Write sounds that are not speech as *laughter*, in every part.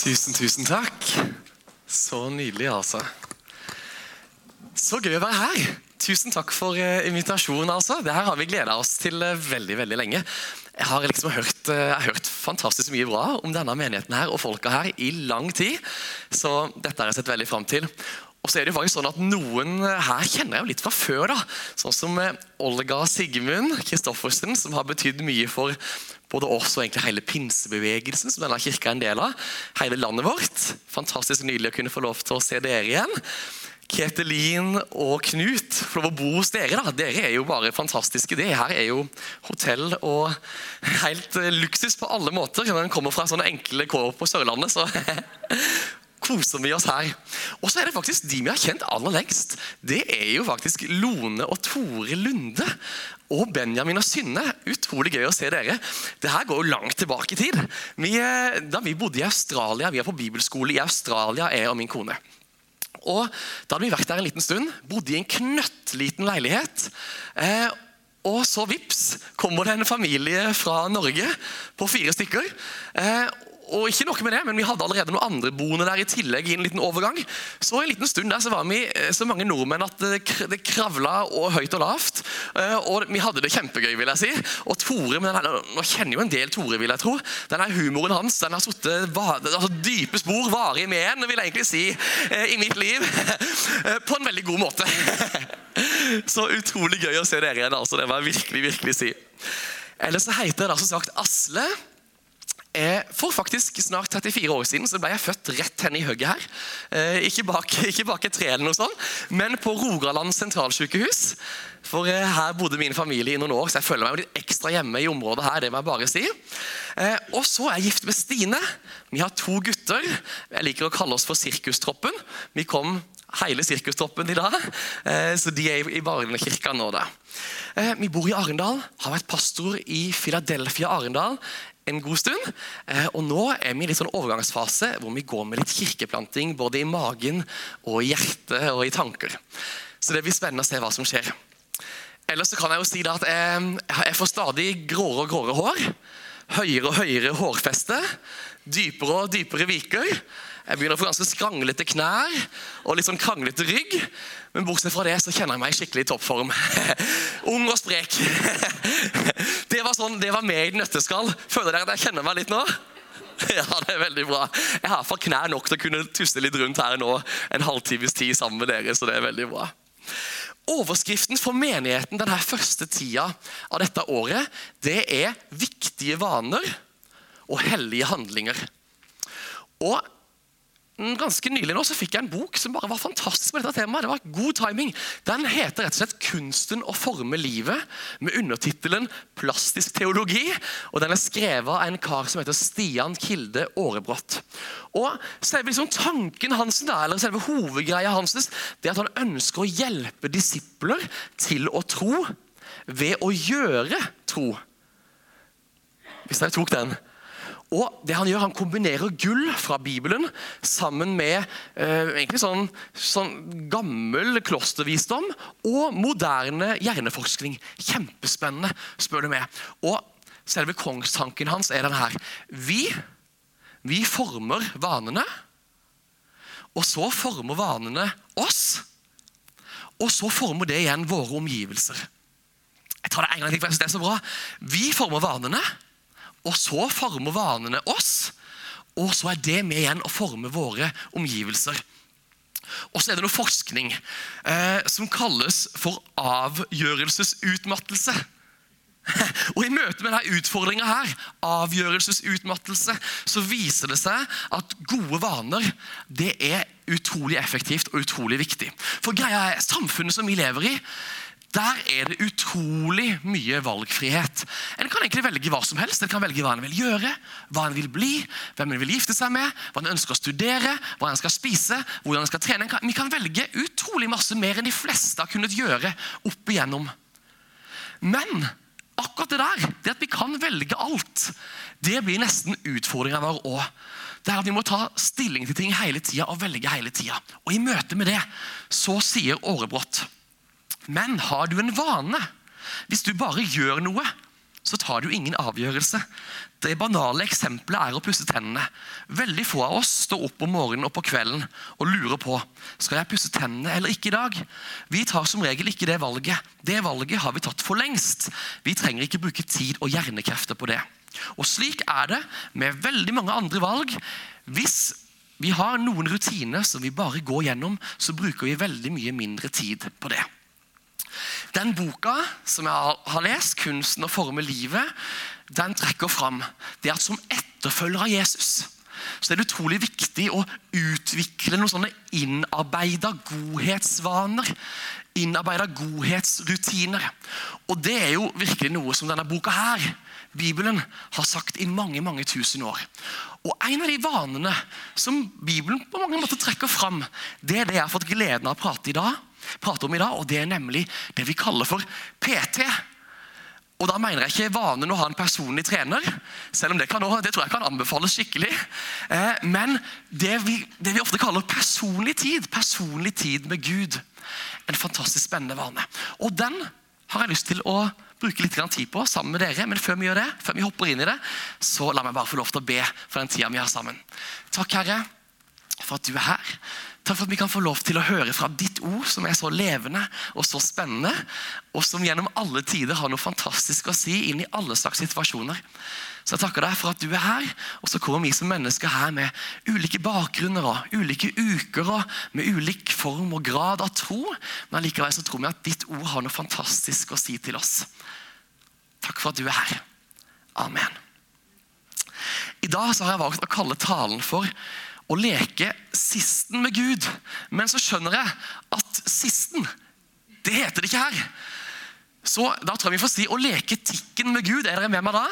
Tusen, tusen takk. Så nydelig, altså. Så gøy å være her. Tusen takk for uh, invitasjonen. altså. Det her har vi gleda oss til uh, veldig veldig lenge. Jeg har liksom hørt, uh, jeg har hørt fantastisk mye bra om denne menigheten her og folka her i lang tid. Så dette har jeg sett veldig fram til. Og så er det jo faktisk sånn at Noen her kjenner jeg jo litt fra før. da. Sånn som Olga Sigmund Kristoffersen, som har betydd mye for både oss og egentlig hele pinsebevegelsen, som denne kirka er en del av. Hele landet vårt. Fantastisk nydelig å kunne få lov til å se dere igjen. Ketelin og Knut, lov å bo hos dere. da. Dere er jo bare fantastiske. Det her er jo hotell og helt luksus på alle måter. Når en kommer fra sånne enkle kår på Sørlandet, så *laughs* koser vi oss her. Og så er det faktisk de vi har kjent aller lengst. Det er jo faktisk Lone og Tore Lunde. Og Benjamin og Synne. Utrolig gøy å se dere. Det her går jo langt tilbake i tid. Vi, eh, da vi bodde i Australia, vi er på bibelskole i Australia, jeg og min kone. Og Da hadde vi vært der en liten stund, bodde i en knøttliten leilighet. Eh, og så vips kommer det en familie fra Norge på fire stykker. Eh, og ikke noe med det, men Vi hadde allerede noen andre boende der i tillegg. i en liten overgang. Så en liten stund der så var vi eh, så mange nordmenn at det kravla og høyt og lavt. Eh, og vi hadde det kjempegøy, vil jeg si. Og Tore, men denne, Nå kjenner jo en del Tore, vil jeg tro. Denne Humoren hans den har satt altså, dype spor, varig med en, vil jeg egentlig si, eh, i mitt liv. *laughs* På en veldig god måte. *laughs* Så utrolig gøy å se dere igjen. altså, Det må jeg virkelig, virkelig si. Ellers så heter jeg da som sagt Asle. Eh, for faktisk snart 34 år siden så ble jeg født rett henne i hugget her. Eh, ikke, bak, *laughs* ikke bak et tre, eller noe sånt, men på Rogaland sentralsykehus. For eh, her bodde min familie i noen år, så jeg føler meg litt ekstra hjemme i området her. det må jeg bare si. Og så er jeg gift med Stine. Vi har to gutter. Jeg liker å kalle oss for Sirkustroppen. Vi kom hele sirkustroppen i dag, så de er i barnekirka nå. da. Vi bor i Arendal, har vært pastor i Philadelphia Arendal en god stund. Eh, og nå er vi i litt sånn overgangsfase hvor vi går med litt kirkeplanting både i magen og i hjertet og i tanker. Så det blir spennende å se hva som skjer. Ellers så kan jeg jo si at jeg får stadig gråere og gråere hår. Høyere og høyere hårfeste. Dypere og dypere viker. Jeg begynner å få ganske skranglete knær og litt sånn kranglete rygg. Men bortsett fra det så kjenner jeg meg skikkelig i toppform. *laughs* Ung og sprek. *laughs* Det var sånn, det var meg i et nøtteskall. Føler dere at jeg kjenner meg litt nå? *laughs* Ja, det er veldig bra. Jeg har for knær nok til å kunne tusse litt rundt her nå en halvtimes tid sammen med dere, så det er veldig bra. Overskriften for menigheten denne første tida av dette året, det er 'viktige vaner og hellige handlinger'. Og ganske nylig nå så fikk jeg en bok som bare var fantastisk på dette temaet. Det var god timing. Den heter rett og slett 'Kunsten å forme livet', med undertittelen 'Plastisk teologi'. og Den er skrevet av en kar som heter Stian Kilde Aarebrot. Og selve liksom tanken hans, eller selve hovedgreia hans det er at han ønsker å hjelpe disipler til å tro ved å gjøre tro. Hvis dere tok den. Og det Han gjør, han kombinerer gull fra Bibelen sammen med eh, egentlig sånn, sånn, gammel klostervisdom og moderne hjerneforskning. Kjempespennende, spør du meg. Og Selve kongstanken hans er den her. Vi, vi former vanene, og så former vanene oss. Og så former det igjen våre omgivelser. Jeg tar det en gang til, for det er så bra. Vi former vanene. Og så former vanene oss, og så er det med igjen å forme våre omgivelser. Og så er det noe forskning eh, som kalles for avgjørelsesutmattelse. *laughs* Og I møte med denne utfordringa her, avgjørelsesutmattelse, så viser det seg at gode vaner det er utrolig effektivt og utrolig viktig. For greia er, Samfunnet som vi lever i, der er det utrolig mye valgfrihet. En kan egentlig velge hva som helst. En kan velge hva en vil gjøre, hva en vil bli, hvem en vil gifte seg med, hva en ønsker å studere, hva en skal spise, hvordan en skal trene. Vi kan velge utrolig masse mer enn de fleste har kunnet gjøre opp igjennom. Men akkurat det der, det at vi kan velge alt, det blir nesten utfordringa vår òg. Det er at Vi må ta stilling til ting hele tida og velge hele tida. I møte med det så sier Årebrott men har du en vane? Hvis du bare gjør noe, så tar du ingen avgjørelse. Det banale eksempelet er å pusse tennene. Veldig få av oss står opp om morgenen og på kvelden og lurer på skal jeg pusse tennene eller ikke i dag. Vi tar som regel ikke det valget. Det valget har vi tatt for lengst. Vi trenger ikke bruke tid og hjernekrefter på det. Og Slik er det med veldig mange andre valg. Hvis vi har noen rutiner som vi bare går gjennom, så bruker vi veldig mye mindre tid på det. Den boka som jeg har lest, 'Kunsten å forme livet', den trekker fram det at som etterfølger av Jesus så det er utrolig viktig å utvikle noen sånne innarbeida godhetsvaner. Innarbeida godhetsrutiner. Og det er jo virkelig noe som denne boka her, Bibelen, har sagt i mange mange tusen år. Og En av de vanene som Bibelen på mange måter trekker fram, det er det jeg har fått gleden av å prate i dag prate om i dag, og det er nemlig det vi kaller for PT. Og Da mener jeg ikke vanen å ha en personlig trener, selv om det, kan, det tror jeg kan anbefales skikkelig. Eh, men det vi, det vi ofte kaller personlig tid. Personlig tid med Gud. En fantastisk spennende vane. Og den har jeg lyst til å bruke litt tid på sammen med dere. Men før vi gjør det, før vi hopper inn i det, så la meg bare få lov til å be for den tida vi har sammen. Takk, Herre, for at du er her. Takk for at vi kan få lov til å høre fra ditt ord, som er så levende og så spennende, og som gjennom alle tider har noe fantastisk å si inn i alle slags situasjoner. Så jeg takker deg for at du er her, og så kommer vi som mennesker her med ulike bakgrunner og ulike uker og med ulik form og grad av tro, men likevel så tror vi at ditt ord har noe fantastisk å si til oss. Takk for at du er her. Amen. I dag så har jeg valgt å kalle talen for å leke sisten med Gud. Men så skjønner jeg at sisten, det heter det ikke her. Så da tror jeg vi får si å leke tikken med Gud. Er dere med meg da?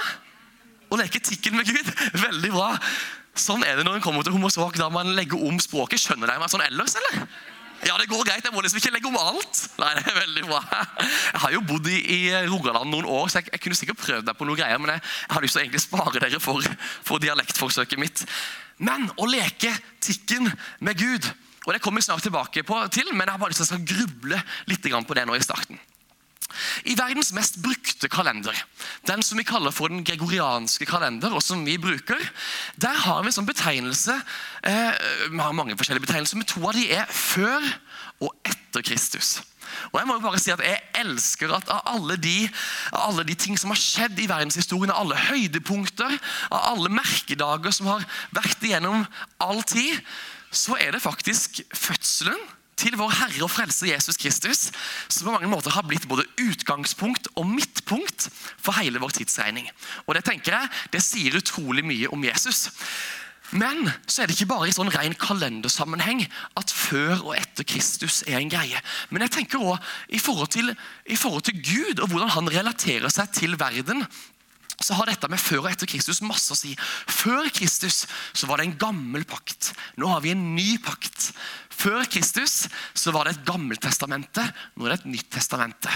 Å leke tikken med Gud. *laughs* Veldig bra. Sånn er det når en kommer til homosvak, da man legger om språket. Skjønner dere meg sånn ellers, eller? Ja, det går greit. Jeg må liksom ikke legge om alt. Nei, det er veldig bra. Jeg har jo bodd i, i Rogaland noen år, så jeg, jeg, kunne sikkert prøvd meg på noe greier, men jeg, jeg har lyst til å egentlig spare dere for, for dialektforsøket mitt. Men å leke tikken med Gud og Det kommer vi snart tilbake på, til, men jeg har bare lyst til å gruble litt på det nå i starten. I verdens mest brukte kalender, den som vi kaller for den gregorianske kalender, og som vi bruker, der har vi en sånn betegnelse eh, Vi har mange forskjellige betegnelser, men to av de er før og etter Kristus. Og Jeg må jo bare si at jeg elsker at av alle de, av alle de ting som har skjedd i verdenshistorien, av alle høydepunkter, av alle merkedager som har vært igjennom all tid, så er det faktisk fødselen til vår Herre og Frelser Jesus Kristus, som på mange måter har blitt både utgangspunkt og midtpunkt for hele vår tidsregning. Og Det tenker jeg, det sier utrolig mye om Jesus. Men så er det ikke bare i sånn ren kalendersammenheng at før og etter Kristus er en greie. Men jeg tenker også i forhold, til, i forhold til Gud og hvordan han relaterer seg til verden, så har dette med før og etter Kristus masse å si. Før Kristus så var det en gammel pakt. Nå har vi en ny pakt. Før Kristus så var det et gammeltestamente. Nå er det et nytt testamente.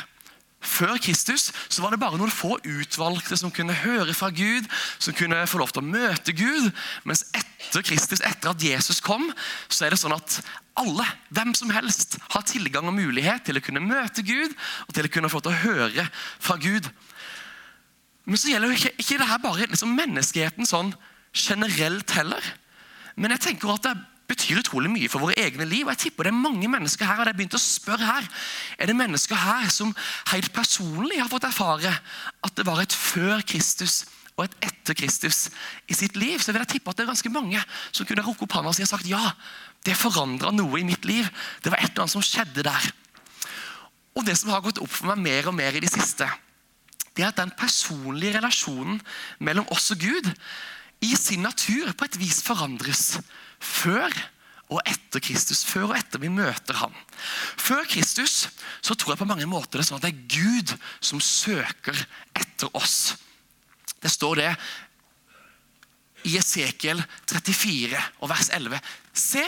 Før Kristus så var det bare noen få utvalgte som kunne høre fra Gud, som kunne få lov til å møte Gud. Mens etter Kristus, etter at Jesus kom, så er det sånn at alle, hvem som helst, har tilgang og mulighet til å kunne møte Gud og til å kunne få til å høre fra Gud. Men så gjelder jo ikke, ikke det her bare liksom menneskeheten sånn generelt heller. Men jeg tenker at det er betyr utrolig mye for våre egne liv. og jeg tipper Det er mange mennesker her og jeg begynt å spørre her, er det mennesker her som helt personlig har fått erfare at det var et før Kristus og et etter Kristus i sitt liv. Så vil jeg tippe at det er ganske mange som kunne rukket opp hånda og sagt ja, det forandra noe i mitt liv. Det var et eller annet som skjedde der. Og det som har gått opp for meg mer og mer i det siste, det er at den personlige relasjonen mellom oss og Gud i sin natur på et vis forandres før og etter Kristus. Før og etter vi møter ham. Før Kristus så tror jeg på mange måter det er sånn at det er Gud som søker etter oss. Det står det i Esekiel 34 og vers 11. Se,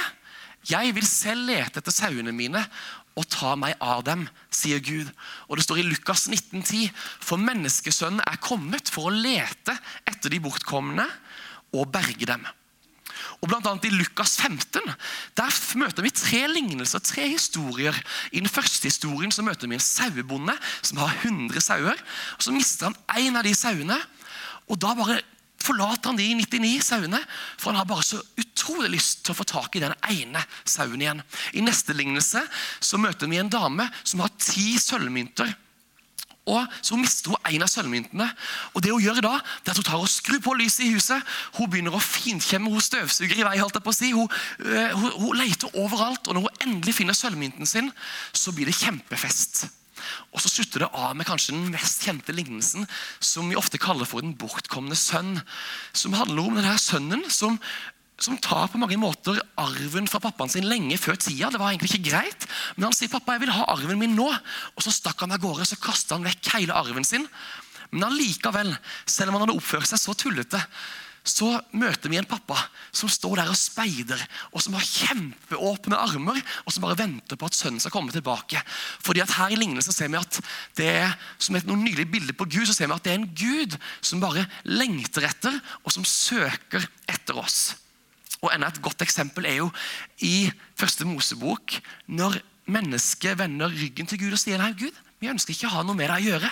jeg vil selv lete etter sauene mine og ta meg av dem, sier Gud. Og det står i Lukas 1910.: For menneskesønnen er kommet for å lete etter de bortkomne og berge dem. Og blant annet I Lukas 15 der møter vi tre lignelser, tre historier. I den første historien så møter vi en sauebonde som har 100 sauer. og Så mister han én av de sauene. og Da bare forlater han de 99 sauene, for han har bare så utrolig lyst til å få tak i den ene sauen igjen. I neste lignelse så møter vi en dame som har ti sølvmynter. Og Så mister hun en av sølvmyntene. Og det Hun gjør da, det er at hun tar og skrur på lyset i huset. Hun begynner å finkjemme, hun støvsuger i vei. holdt jeg på å si. Hun, øh, hun, hun leter overalt, og når hun endelig finner sølvmynten sin, så blir det kjempefest. Og så slutter det av med kanskje den mest kjente lignelsen, som vi ofte kaller for den bortkomne sønn. Som handler om denne sønnen som som tar på mange måter arven fra pappaen sin lenge før tida. Det var egentlig ikke greit, Men han sier pappa, jeg vil ha arven min nå. Og Så stakk han av gårde så kastet han vekk hele arven sin. Men allikevel, selv om han hadde oppført seg så tullete, så møter vi en pappa som står der og speider, og som har kjempeåpne armer, og som bare venter på at sønnen skal komme tilbake. Fordi at Her i lignelsen ser vi at det er som et noen nylig bilde på Gud, så ser vi at det er en Gud som bare lengter etter, og som søker etter oss. Og enda Et godt eksempel er jo i første Mosebok, når mennesket vender ryggen til Gud og sier nei, Gud, vi ønsker ikke å ha noe med deg å gjøre.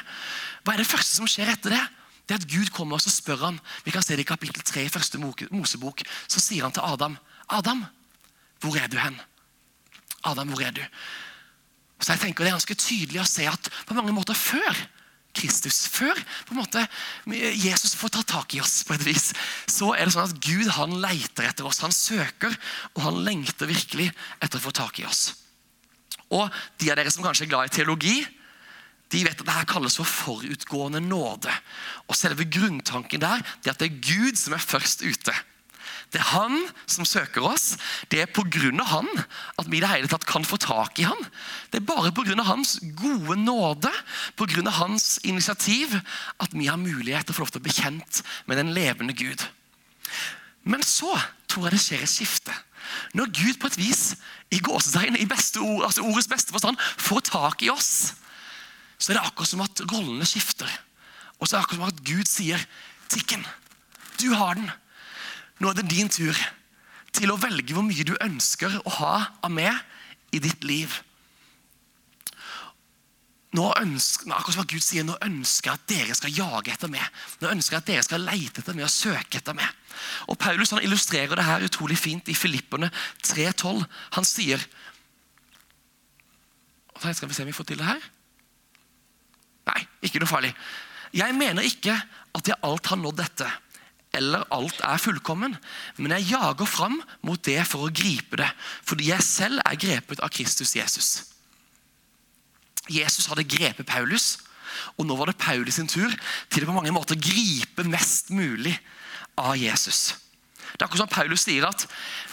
Hva er det første som skjer etter det? Det er at Gud kommer og spør ham. Vi kan se det i kapittel 3 i første Mosebok. Så sier han til Adam, 'Adam, hvor er du hen?' Adam, hvor er du? Så jeg tenker Det er ganske tydelig å se at på mange måter før Kristus. Før på en måte, Jesus får ta tak i oss, på et vis, så er det sånn at Gud han leiter etter oss. Han søker, og han lengter virkelig etter å få tak i oss. Og De av dere som kanskje er glad i teologi, de vet at dette kalles for forutgående nåde. Og Selve grunntanken der det er at det er Gud som er først ute. Det er han som søker oss. Det er pga. han at vi i det hele tatt kan få tak i han. Det er bare pga. hans gode nåde, pga. hans initiativ, at vi har mulighet til å få lov til å bli kjent med den levende Gud. Men så tror jeg det skjer et skifte. Når Gud på et vis, i gåsetegn, i beste ord, altså ordets beste forstand, får tak i oss, så er det akkurat som at rollene skifter. Og så er det akkurat som at Gud sier, 'Tikken, du har den.' Nå er det din tur til å velge hvor mye du ønsker å ha av meg i ditt liv. Nå ønsker, akkurat som Gud sier, nå ønsker jeg at dere skal jage etter meg. Nå ønsker jeg at dere skal leite etter meg og søke etter meg. Og Paulus han illustrerer det her utrolig fint i Filipperne 3,12. Han sier Skal vi se om vi får til det her? Nei, ikke noe farlig. Jeg mener ikke at jeg alt har nådd dette eller alt er fullkommen, men jeg jager fram mot det for å gripe det, fordi jeg selv er grepet av Kristus Jesus. Jesus hadde grepet Paulus, og nå var det Paulus sin tur til å på mange måter gripe mest mulig av Jesus. Det er akkurat som Paulus sier at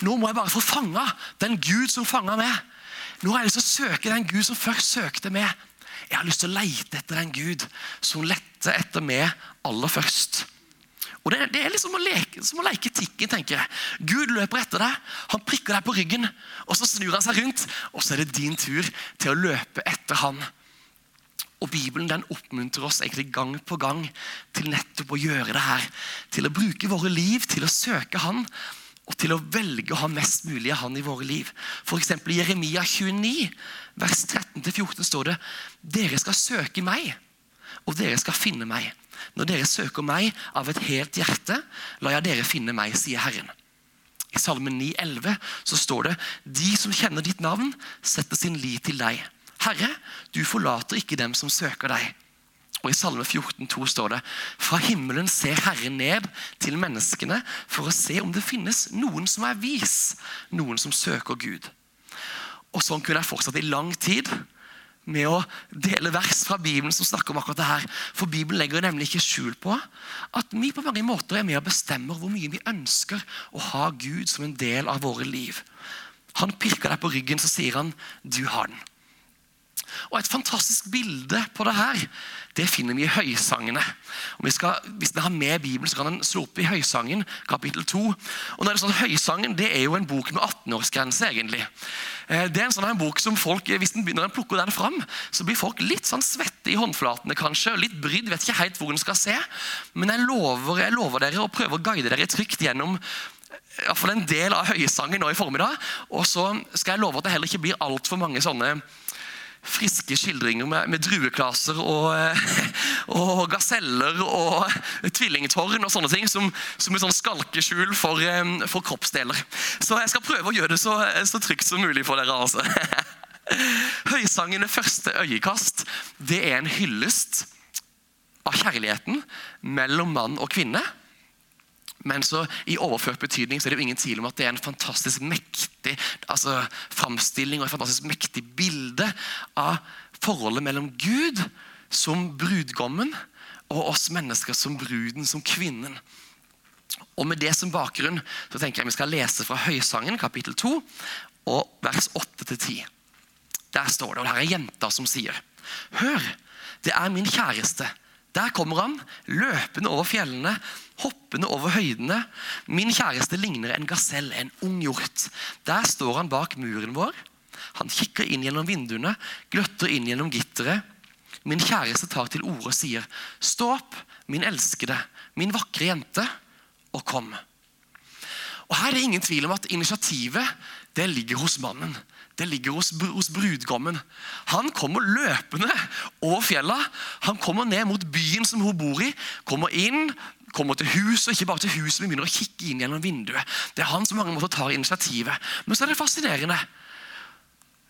nå må jeg bare få fanga den Gud som fanga meg. Nå har jeg lyst til å søke den Gud som først søkte meg. Jeg har lyst til å leite etter den Gud som lette etter meg aller først. Og Det, det er liksom å leke, som å leke tikken, tenker jeg. Gud løper etter deg, han prikker deg på ryggen, og så snur han seg rundt, og så er det din tur til å løpe etter han. Og Bibelen den oppmuntrer oss egentlig gang på gang til nettopp å gjøre det her. Til å bruke våre liv til å søke Han, og til å velge å ha mest mulig av Han i våre liv. F.eks. i Jeremia 29, vers 13-14 står det Dere skal søke meg, og dere skal finne meg når dere søker meg av et helt hjerte, la jeg dere finne meg, sier Herren. I Salmen 9,11 så står det De som kjenner ditt navn, setter sin lit til deg. Herre, du forlater ikke dem som søker deg. Og I Salme 14,2 står det Fra himmelen ser Herren ned til menneskene for å se om det finnes noen som er vis, noen som søker Gud. Og Sånn kunne jeg fortsatt i lang tid med å dele vers fra Bibelen som snakker om akkurat det her. For Bibelen legger nemlig ikke skjul på at vi på mange måter er med og bestemmer hvor mye vi ønsker å ha Gud som en del av våre liv. Han pirker deg på ryggen, så sier han 'du har den'. Og Et fantastisk bilde på det her det finner vi i Høysangene. Og vi skal, hvis dere har med Bibelen, så kan den slå opp i Høysangen, kapittel 2. Og det er sånn, Høysangen det er jo en bok med 18-årsgrense. egentlig. Eh, det er en sånn en bok som folk, Hvis den begynner å plukke den fram, så blir folk litt sånn svette i håndflatene. kanskje, Litt brydd, vet ikke helt hvor den skal se. Men jeg lover, jeg lover dere å prøve å guide dere trygt gjennom i hvert fall en del av høysangen nå i formiddag. Og så skal jeg love at det heller ikke blir altfor mange sånne friske skildringer med, med drueklaser og, *laughs* og, gaseller og tvillingtårn og sånne ting som, som et sånn skalkeskjul for, for, kroppsdeler. Så jeg skal prøve å gjøre det så, så trygt som mulig for dere. altså. *laughs* Høysangen første øyekast det er en hyllest av kjærligheten mellom mann og kvinne. Men så i overført betydning så er det jo ingen tvil om at det er en fantastisk mektig altså, framstilling og et fantastisk mektig bilde av forholdet mellom Gud som brudgommen og oss mennesker som bruden, som kvinnen. Og Med det som bakgrunn så tenker jeg vi skal lese fra Høysangen, kapittel 2, og vers 8-10. Der står det, og det her er jenta som sier Hør, det er min kjæreste. Der kommer han, løpende over fjellene, hoppende over høydene. Min kjæreste ligner en gasell, en ung hjort. Der står han bak muren vår. Han kikker inn gjennom vinduene, gløtter inn gjennom gitteret. Min kjæreste tar til orde og sier, 'Stå opp, min elskede, min vakre jente, og kom.' Og Her er det ingen tvil om at initiativet det ligger hos mannen det ligger hos, hos brudgommen. Han kommer løpende over fjella. Han kommer ned mot byen som hun bor i. Kommer inn, kommer til huset, ikke bare til huset, men begynner å kikke inn gjennom vinduet. Det er han som mange måter tar initiativet. Men så er det fascinerende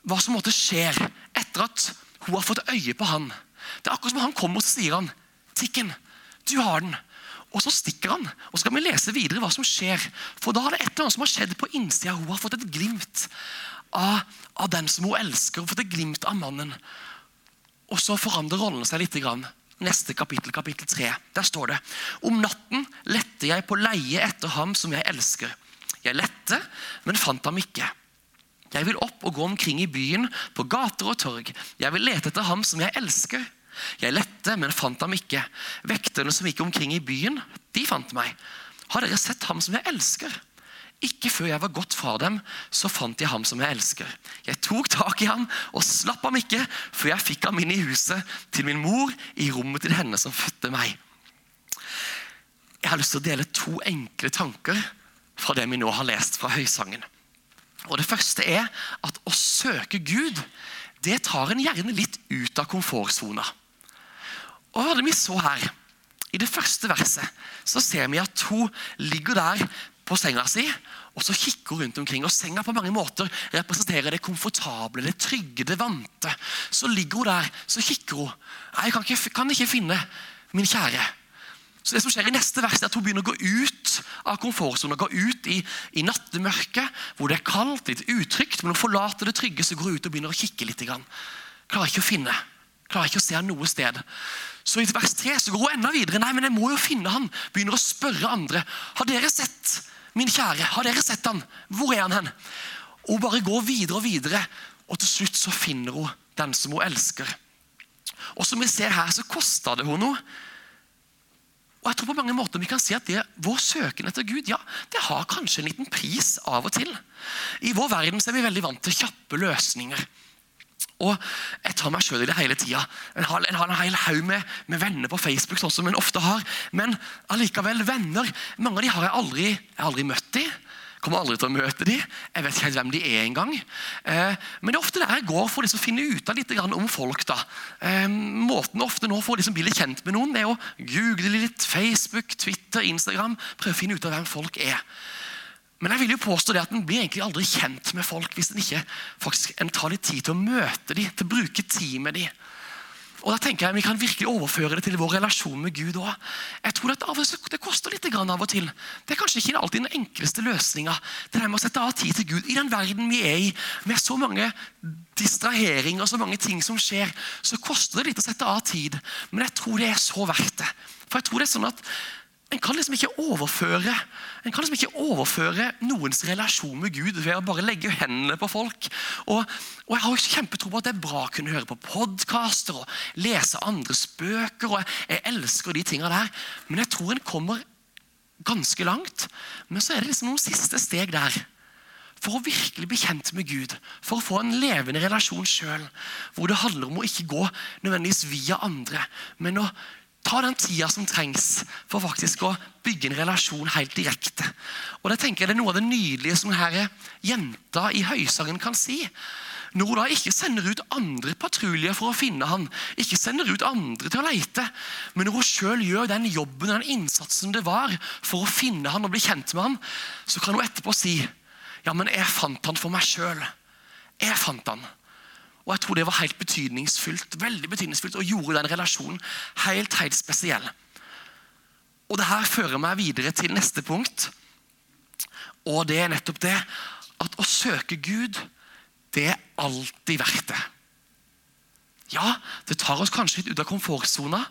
hva som måtte skjer etter at hun har fått øye på han. Det er akkurat som han kommer og sier han, 'Tikken, du har den.' Og så stikker han. Og så skal vi lese videre hva som skjer. For da er det et eller annet som har skjedd på innsida. Hun har fått et glimt av, av den som hun elsker, og fått et glimt av mannen. Og så forandrer rollen seg litt. Neste kapittel, kapittel 3. Der står det Om natten lette jeg på leie etter ham som jeg elsker. Jeg lette, men fant ham ikke. Jeg vil opp og gå omkring i byen, på gater og torg. Jeg vil lete etter ham som jeg elsker. Jeg lette, men fant ham ikke. Vekterne som gikk omkring i byen, de fant meg. Har dere sett ham som jeg elsker? Ikke før jeg var gått fra dem, så fant jeg ham som jeg elsker. Jeg tok tak i ham og slapp ham ikke før jeg fikk ham inn i huset til min mor, i rommet til henne som fødte meg. Jeg har lyst til å dele to enkle tanker fra det vi nå har lest fra Høysangen. Og Det første er at å søke Gud det tar en gjerne litt ut av komfortsona. Og hva er det vi så her? I det første verset så ser vi at hun ligger der på senga si, og så kikker hun rundt omkring. og Senga på mange måter representerer det komfortable, det trygge, det vante. Så ligger hun der, så kikker hun. Nei, jeg kan ikke, kan ikke finne min kjære. Så det som skjer i neste vers er at Hun begynner å gå ut av komfortsonen, gå ut i, i nattemørket, hvor det er kaldt, litt utrygt. Men hun forlater det trygge, så går hun ut og begynner å kikke litt. Klarer ikke å finne. Klarer ikke å se noe sted. Så i vers 3 så går hun enda videre. Nei, men jeg må jo finne han. Begynner å spørre andre. Har dere sett Min kjære, har dere sett han? Hvor er han hen? Og Hun bare går videre og videre, og til slutt så finner hun den som hun elsker. Og som vi ser her, så kosta det henne noe. Og jeg tror på mange måter vi kan si at det, Vår søken etter Gud ja, det har kanskje en liten pris av og til. I vår verden så er vi veldig vant til kjappe løsninger. Og jeg tar meg sjøl i det hele tida. En har en, hel haug med, med, venner på Facebook, sånn som en ofte har. Men allikevel, venner Mange av de har jeg aldri, jeg har aldri møtt. de. Kommer aldri til å møte de. Jeg vet ikke helt hvem de er engang. Eh, men det er ofte der jeg går for liksom å finne ut av litt om folk. da. Eh, måten ofte nå for å som bli litt kjent med noen, det er å google litt. Facebook, Twitter, Instagram. Prøve å finne ut av hvem folk er. Men jeg vil jo påstå det at en blir egentlig aldri kjent med folk hvis en ikke faktisk en tar litt tid til å møte dem, til å bruke tid med dem. Og da tenker jeg Vi kan virkelig overføre det til vår relasjon med Gud òg. Jeg tror Det koster litt av og til. Det er kanskje ikke alltid den enkleste løsninga. Det der med å sette av tid til Gud i den verden vi er i, med så mange distraheringer og så mange ting som skjer, så koster det litt å sette av tid. Men jeg tror det er så verdt det. For jeg tror det er sånn at en kan liksom overføre en kan liksom ikke overføre noens relasjon med Gud ved å bare legge hendene på folk. Og, og Jeg har jo kjempetro på at det er bra å kunne høre på podkaster og lese andres bøker. og jeg, jeg elsker de tingene der, Men jeg tror en kommer ganske langt. Men så er det liksom noen siste steg der. For å virkelig bli kjent med Gud, for å få en levende relasjon sjøl. Hvor det handler om å ikke gå nødvendigvis via andre, men å Ta den tida som trengs for faktisk å bygge en relasjon helt direkte. Og det tenker jeg det er Noe av det nydelige som denne jenta i Høysangen kan si. Når hun da ikke sender ut andre patruljer for å finne han, ikke sender ut andre til å leite, men når hun sjøl gjør den jobben og den innsatsen det var for å finne han og bli kjent med han, så kan hun etterpå si ja, men jeg fant han for meg sjøl. Jeg fant han. Og jeg tror det var helt betydningsfullt veldig betydningsfullt, og gjorde den relasjonen helt, helt spesiell. Og det her fører meg videre til neste punkt. Og det er nettopp det at å søke Gud, det er alltid verdt det. Ja, det tar oss kanskje litt ut av komfortsona,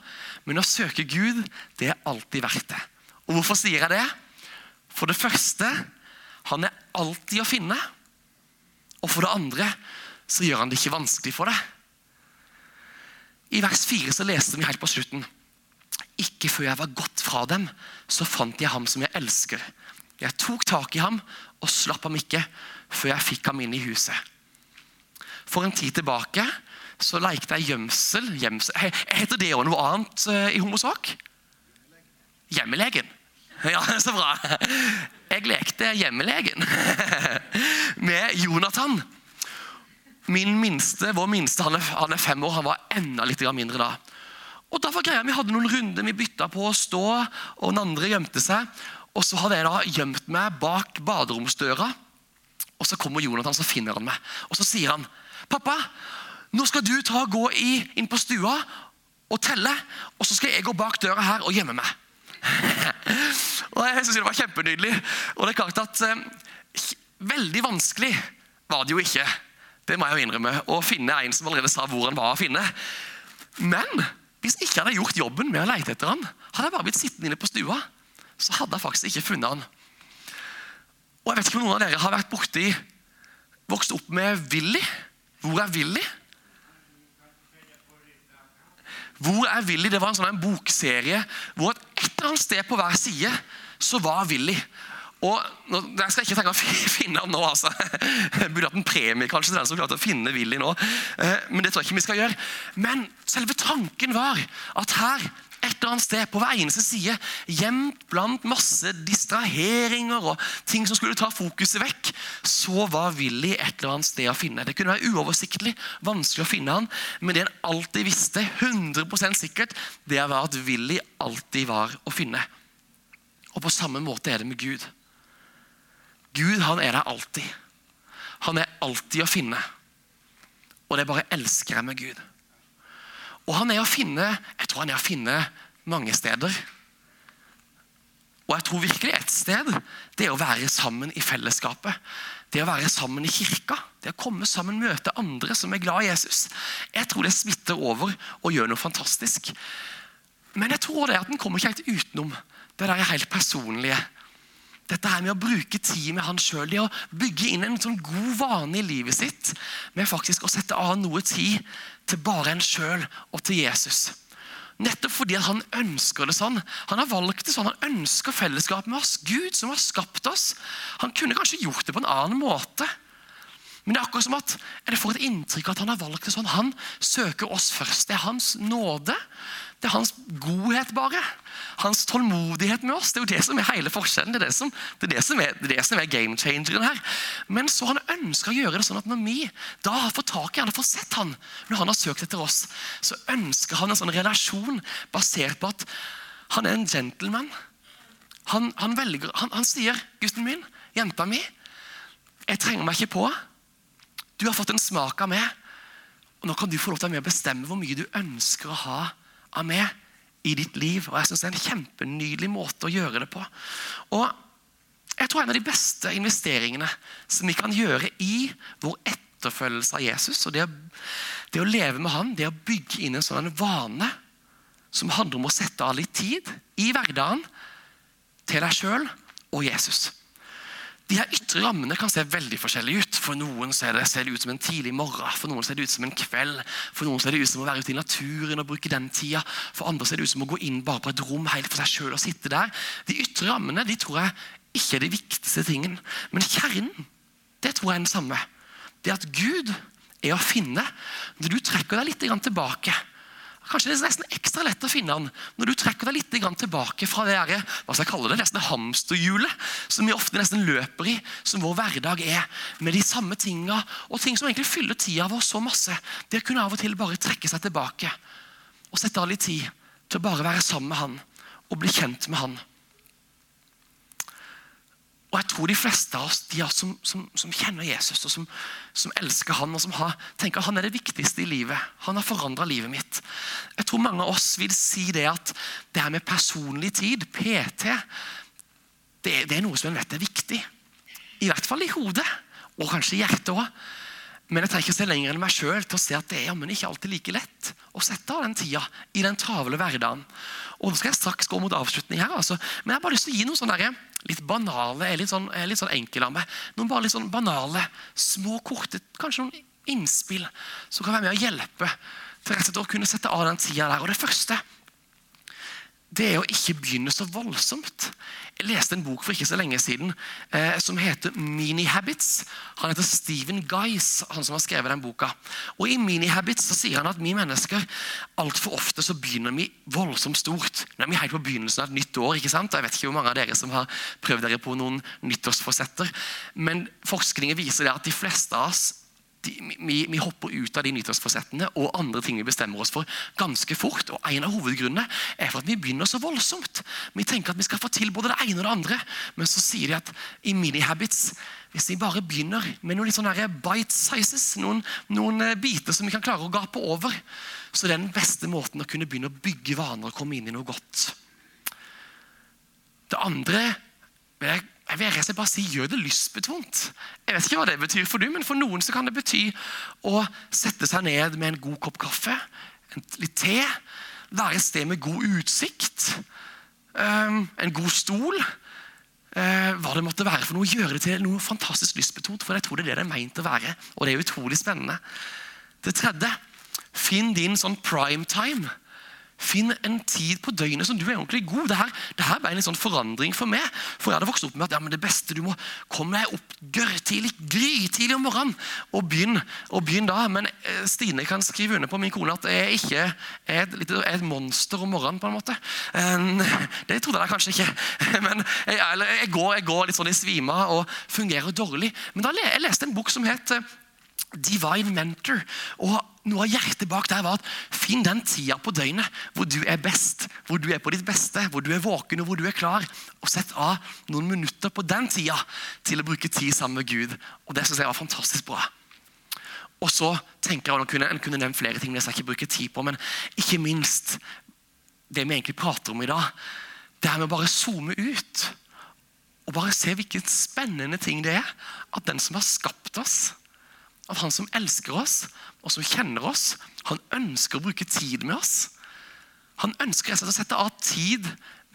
men å søke Gud, det er alltid verdt det. Og hvorfor sier jeg det? For det første, han er alltid å finne. Og for det andre så gjør han det ikke vanskelig for deg. I vers 4 så leste vi helt på slutten. Ikke før jeg var gått fra dem, så fant jeg ham som jeg elsker. Jeg tok tak i ham og slapp ham ikke før jeg fikk ham inn i huset. For en tid tilbake så lekte jeg gjemsel. gjemsel. Heter det òg noe annet eh, i homosak? Hjemmelegen. *laughs* Ja, så bra. Jeg lekte hjemmelegen *laughs* med Jonathan. Min minste, Vår minste han er, han er fem år, han var enda litt mindre da. Og da var greia, Vi hadde noen runder, vi bytta på å stå, og den andre gjemte seg. Og Så hadde jeg da gjemt meg bak baderomsdøra. Og Så kommer Jonathan så finner han meg. Og Så sier han, 'Pappa, nå skal du ta gå i, inn på stua og telle.' 'Og så skal jeg gå bak døra her og gjemme meg.' *laughs* og Jeg syns det var kjempenydelig. Og det er klart at eh, Veldig vanskelig var det jo ikke det må jeg jo innrømme. Å finne en som allerede sa hvor han var å finne. Men hvis jeg ikke hadde gjort jobben med å lete etter han, hadde jeg bare blitt sittende inne på stua, så hadde jeg faktisk ikke funnet han. Og jeg vet ikke om noen av dere har vært borti Vokst opp med Willy. Hvor er Willy? Hvor er Willy? Det var en sånn bokserie hvor et eller annet sted på hver side så var Willy. Og Jeg skal ikke tenke å *laughs* finne ham nå. altså. Jeg burde hatt en premie kanskje til den som klarte å finne Willy nå. Eh, men det tror jeg ikke vi skal gjøre. Men selve tanken var at her et eller annet sted på hver eneste side, gjemt blant masse distraheringer og ting som skulle ta fokuset vekk, så var Willy et eller annet sted å finne. Det kunne være uoversiktlig, vanskelig å finne han, men det en alltid visste, 100% sikkert, det var at Willy alltid var å finne. Og på samme måte er det med Gud. Gud han er der alltid. Han er alltid å finne. Og det bare elsker jeg med Gud. Og han er å finne jeg tror han er å finne mange steder. Og jeg tror virkelig et sted det er å være sammen i fellesskapet. Det å være sammen i kirka. Det å komme sammen møte andre som er glad i Jesus. Jeg tror det smitter over og gjør noe fantastisk. Men jeg tror det at den kommer ikke helt utenom det der helt personlige. Dette her med å bruke tid med han sjøl, det å bygge inn en sånn god vane i livet sitt med faktisk å sette av noe tid til bare en sjøl og til Jesus. Nettopp fordi han ønsker det sånn. Han har valgt det sånn. Han ønsker fellesskap med oss. Gud som har skapt oss. Han kunne kanskje gjort det på en annen måte. Men det er akkurat som at jeg får et inntrykk av at han har valgt det sånn. Han søker oss først. Det er hans nåde. Det er hans godhet, bare. Hans tålmodighet med oss. Det er jo det som er hele forskjellen. Det er det som, det er, det som er, det som er game changeren her. Men så han ønsker å gjøre det sånn at når vi da har fått tak i han og fått sett han, når han har søkt etter oss, så ønsker han en sånn relasjon basert på at han er en gentleman. Han, han, velger, han, han sier, 'Gutten min, jenta mi, jeg trenger meg ikke på.' Du har fått en smak av meg, og nå kan du få lov til å bestemme hvor mye du ønsker å ha av meg i ditt liv. Og jeg synes Det er en kjempenydelig måte å gjøre det på. Og jeg tror En av de beste investeringene som vi kan gjøre i vår etterfølgelse av Jesus, og det det å leve med han, det å bygge inn en sånn vane som handler om å sette av litt tid i hverdagen til deg sjøl og Jesus. De her ytre rammene kan se veldig forskjellige ut. For noen ser det, ser det, ut som en tidlig morgen, for noen ser det ut som en kveld. For noen ser det ut som å være ute i naturen og bruke den tida. For andre ser det ut som å gå inn bare på et rom helt for seg sjøl og sitte der. De ytre rammene de tror jeg ikke er de viktigste tingen. Men kjernen, det tror jeg er den samme. Det at Gud er å finne når du trekker deg litt tilbake. Kanskje det er nesten ekstra lett å finne han når du trekker deg litt tilbake fra det der, hva skal jeg kalle det, nesten hamsterhjulet som vi ofte nesten løper i, som vår hverdag er, med de samme tinga og ting som egentlig fyller tida vår så masse. Det kunne av og til bare trekke seg tilbake og sette av litt tid til å bare være sammen med han og bli kjent med han. Og jeg tror de fleste av oss de som, som, som, kjenner Jesus og som, som, elsker han og som har, tenker han er det viktigste i livet. Han har forandra livet mitt. Jeg tror mange av oss vil si det at det her med personlig tid, PT, det, det er noe som en vet er viktig. I hvert fall i hodet, og kanskje i hjertet òg. Men jeg trenger seg lenger enn meg sjøl til å se at det er men ikke alltid like lett å sette av den tida i den travle hverdagen. Og nå skal jeg straks gå mot avslutning her, altså. men jeg har bare lyst til å gi noen sånne litt banale, litt sånn, litt sånn enkle av meg. Noen bare litt sånn banale, små, korte, kanskje noen innspill som kan være med å hjelpe til rett og slett å kunne sette av den tida der. Og det første det er å ikke begynne så voldsomt. Jeg leste en bok for ikke så lenge siden eh, som heter Mini Habits. Han heter Stephen Guys, han som har skrevet den boka. Og I Mini Habits så sier han at vi mennesker altfor ofte så begynner vi voldsomt stort. Nå er vi helt på begynnelsen av et nytt år. ikke sant? Jeg vet ikke hvor mange av dere som har prøvd dere på noen nyttårsforsetter. Men forskningen viser det at de fleste av oss vi, vi, hopper ut av de nyttårsforsettene og andre ting vi bestemmer oss for ganske fort. og En av hovedgrunnene er for at vi begynner så voldsomt. Vi tenker at vi skal få til både det ene og det andre. Men så sier de at i mini-habits hvis vi bare begynner med noen sånne bite sizes, noen, noen eh, biter som vi kan klare å gape over, så det er den beste måten å kunne begynne å bygge vaner og komme inn i noe godt. Det andre vil jeg jeg vil rett bare si gjør det lystbetont. Jeg vet ikke hva det betyr for du, men for noen så kan det bety å sette seg ned med en god kopp kaffe, litt te, være et sted med god utsikt, ehm, en god stol. Eh, hva det måtte være for noe, Gjøre det til noe fantastisk lystbetont. For jeg tror det er det det er meint å være. Og det er utrolig spennende. Det tredje, finn din sånn primetime. time. Finn en tid på døgnet som du er ordentlig god. Dette, dette ble en sånn forandring for meg. For Jeg hadde vokst opp med at ja, det beste du må komme deg opp gørrtidlig, grytidlig om morgenen. Og begynn, og begynn da. Men eh, Stine kan skrive under på min kone at jeg ikke er et, er et monster om morgenen. på en måte. Det trodde jeg kanskje ikke. *laughs* Men jeg, jeg, går, jeg går, litt sånn i svima og fungerer dårlig. Men da jeg leste en bok som het eh, Divine Mentor. Og Noe av hjertet bak der var at finn den tida på døgnet hvor du er best, hvor du er på ditt beste, hvor du er våken og hvor du er klar. Og sett av noen minutter på den tida til å bruke tid sammen med Gud. Og Det synes jeg var fantastisk bra. Og så tenker jeg, kunne, En kunne nevnt flere ting, men jeg skal ikke bruke tid på, men ikke minst det vi egentlig prater om i dag. Det er med å bare zoome ut og bare se hvilken spennende ting det er at den som har skapt oss, at han som elsker oss, og som kjenner oss, han ønsker å bruke tid med oss. Han ønsker å sette av tid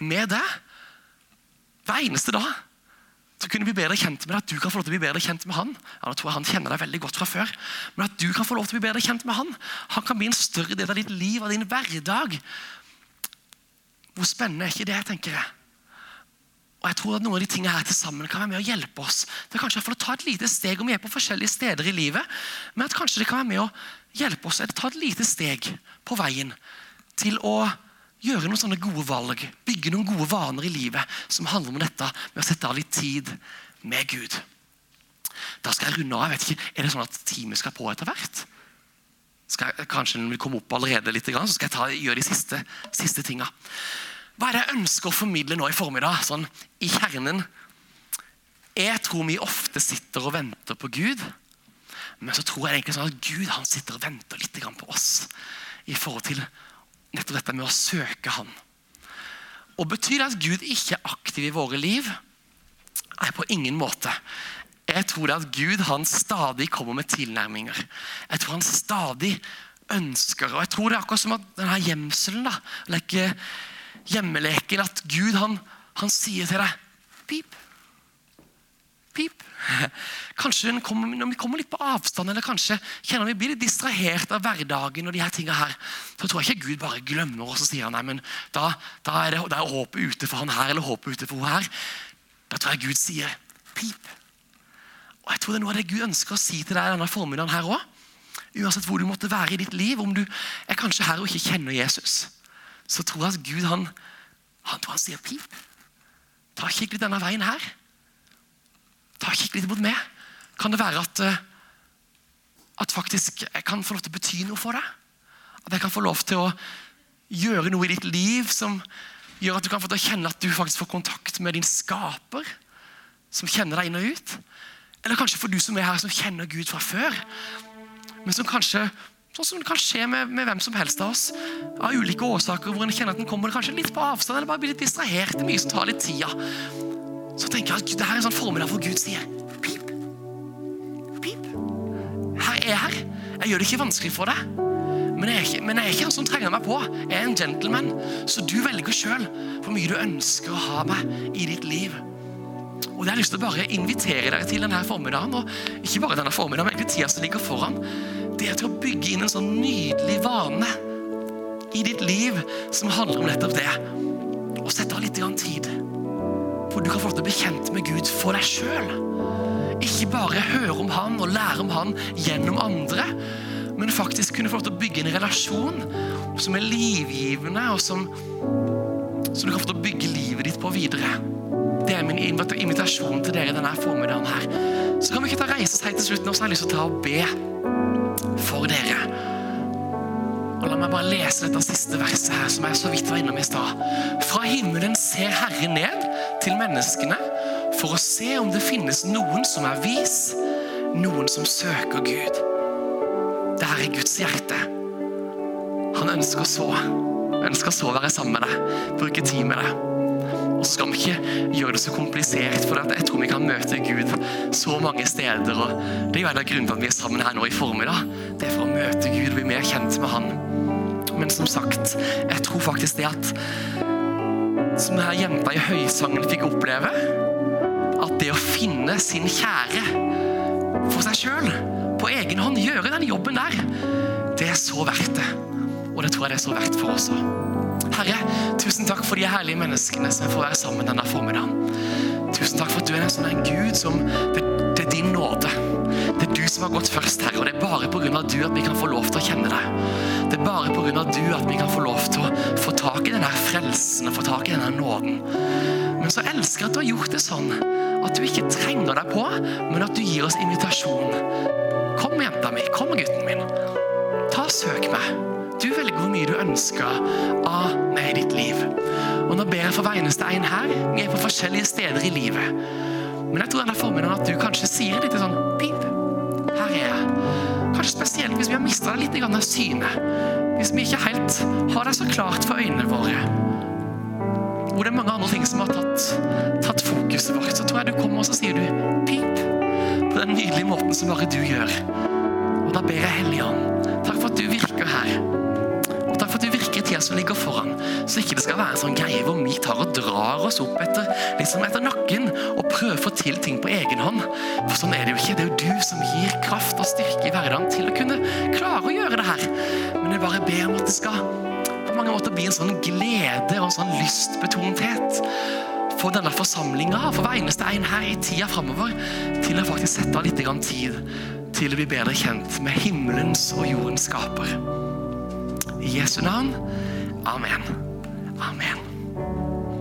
med deg hver eneste dag. Så kunne bli bedre kjent med deg, At du kan få lov til å bli bedre kjent med han. Ja, da tror jeg Han kjenner deg veldig godt fra før. Men at du kan få lov til å bli bedre kjent med han. Han kan bli en større del av ditt liv og din hverdag. Hvor spennende er ikke det, tenker jeg. Og jeg tror at Noen av de tingene her til sammen kan være med å hjelpe oss Det er kanskje å ta et lite steg om vi er på forskjellige steder i livet. Men at kanskje det kan være med å hjelpe oss eller ta et lite steg på veien til å gjøre noen sånne gode valg. Bygge noen gode vaner i livet som handler om dette med å sette av litt tid med Gud. Da skal jeg runde av. jeg vet ikke, Er det sånn at teamet skal på etter hvert? Skal jeg, kanskje den vil komme opp allerede litt, så skal jeg ta, gjøre de siste, siste tinga. Hva er det jeg ønsker å formidle nå i formiddag, sånn i kjernen? Jeg tror vi ofte sitter og venter på Gud. Men så tror jeg egentlig sånn at Gud han sitter og venter litt på oss i forhold til nettopp dette med å søke Han. Og Betyr det at Gud ikke er aktiv i våre liv? Nei, på ingen måte. Jeg tror det at Gud han stadig kommer med tilnærminger. Jeg tror han stadig ønsker Og jeg tror det er akkurat som at denne gjemselen da, like, hjemmeleken at Gud han, han sier til deg Pip. Pip. *laughs* Kanskje kommer, når vi kommer litt på avstand, eller kanskje kjenner vi blir litt distrahert av hverdagen, og de her tingene her, så tror jeg ikke Gud bare glemmer oss og sier nei, men da, da er det, da er håpet ute for han her eller håpet ute for hun her. Da tror jeg Gud sier pip. Og jeg tror det er noe av det Gud ønsker å si til deg denne formiddagen her òg. Uansett hvor du måtte være i ditt liv, om du er kanskje her og ikke kjenner Jesus, så tror jeg at Gud han, han, han sier pip. Ta kikk litt denne veien her. Ta kikk litt mot meg. Kan det være at, eh, at faktisk jeg kan få lov til å bety noe for deg? At jeg kan få lov til å gjøre noe i ditt liv som gjør at du kan få til å kjenne at du faktisk får kontakt med din skaper, som kjenner deg inn og ut? Eller kanskje for du som er her, som kjenner Gud fra før, men som kanskje Sånn som det kan skje med, med, hvem som helst av oss. Av ulike årsaker hvor en kjenner at en kommer kanskje litt på avstand eller bare blir litt distrahert. Det mye som tar litt tida. Så tenker jeg at det her er en sånn formiddag hvor Gud sier pip. Pip. Her er jeg her. Jeg gjør det ikke vanskelig for deg. Men jeg, er ikke, men jeg er ikke han som trenger meg på. Jeg er en gentleman. Så du velger sjøl hvor mye du ønsker å ha meg i ditt liv. Og det har jeg lyst til å bare invitere dere til denne formiddagen. Og ikke bare denne formiddagen, men egentlig tida som ligger foran det er til å bygge inn en sånn nydelig vane i ditt liv som handler om nettopp det. Og sette av litt tid hvor du kan få lov til å bli kjent med Gud for deg sjøl. Ikke bare høre om Han og lære om Han gjennom andre, men faktisk kunne få lov til å bygge en relasjon som er livgivende, og som, som du kan få til å bygge livet ditt på videre. Det er min invitasjon til dere denne formiddagen her. Så kan vi ikke ta reise helt til slutten, og så har jeg lyst til å ta og be for dere. Og La meg bare lese dette siste verset her, som jeg så vidt var innom i stad. Fra himmelen ser Herren ned til menneskene for å se om det finnes noen som er vis, noen som søker Gud. Det her er Guds hjerte. Han ønsker så, ønsker så å være sammen med deg, bruke tid med deg. Så skal vi ikke gjøre det så komplisert, for jeg tror vi kan møte Gud så mange steder. og Det er jo en av grunnene til at vi er sammen her nå i formiddag. Det er for å møte Gud og bli mer kjent med Han. Men som sagt, jeg tror faktisk det at Som denne jenta i høysangen fikk oppleve, at det å finne sin kjære for seg sjøl, på egen hånd, gjøre den jobben der, det er så verdt det. Og det tror jeg det er så verdt for oss òg. Herre, tusen takk for de herlige menneskene som får være sammen denne formiddagen. Tusen takk for at du er en sånn en Gud som det, det, er din nåde. Det er du som har gått først, Herre, og det er bare pga. du at vi kan få lov til å kjenne deg. Det er bare pga. du at vi kan få lov til å få tak i denne frelsen og få tak i denne nåden. Men så elsker jeg at du har gjort det sånn at du ikke trenger deg på, men at du gir oss invitasjon. Kom, jenta mi. Kom, gutten hvor mye du ønsker av meg i ditt liv. Og Nå ber jeg for hver eneste en her. Vi er på forskjellige steder i livet. Men jeg tror denne formiddagen at du kanskje sier litt sånn Pip, her er jeg. Kanskje spesielt hvis vi har mista litt av synet. Hvis vi ikke helt har det så klart for øynene våre. Hvor det er mange andre ting som har tatt, tatt fokuset vårt. Så tror jeg du kommer og så sier du pip på den nydelige måten som bare du gjør. Og da ber jeg Hellige Ånd, takk for at du virker her som ligger foran. Så ikke det skal være en sånn greie hvor vi tar og drar oss opp etter, liksom etter nakken og prøver å få til ting på egen hånd. For sånn er det jo ikke. Det er jo du som gir kraft og styrke i hverdagen til å kunne klare å gjøre det her. Men jeg bare ber om at det skal på mange måter bli en sånn glede og en sånn lystbetonthet for denne forsamlinga, for hver eneste en her i tida framover, til å faktisk sette av litt tid til å bli bedre kjent med himmelens og jordens skaper. I Jesu navn. Amen. Amen.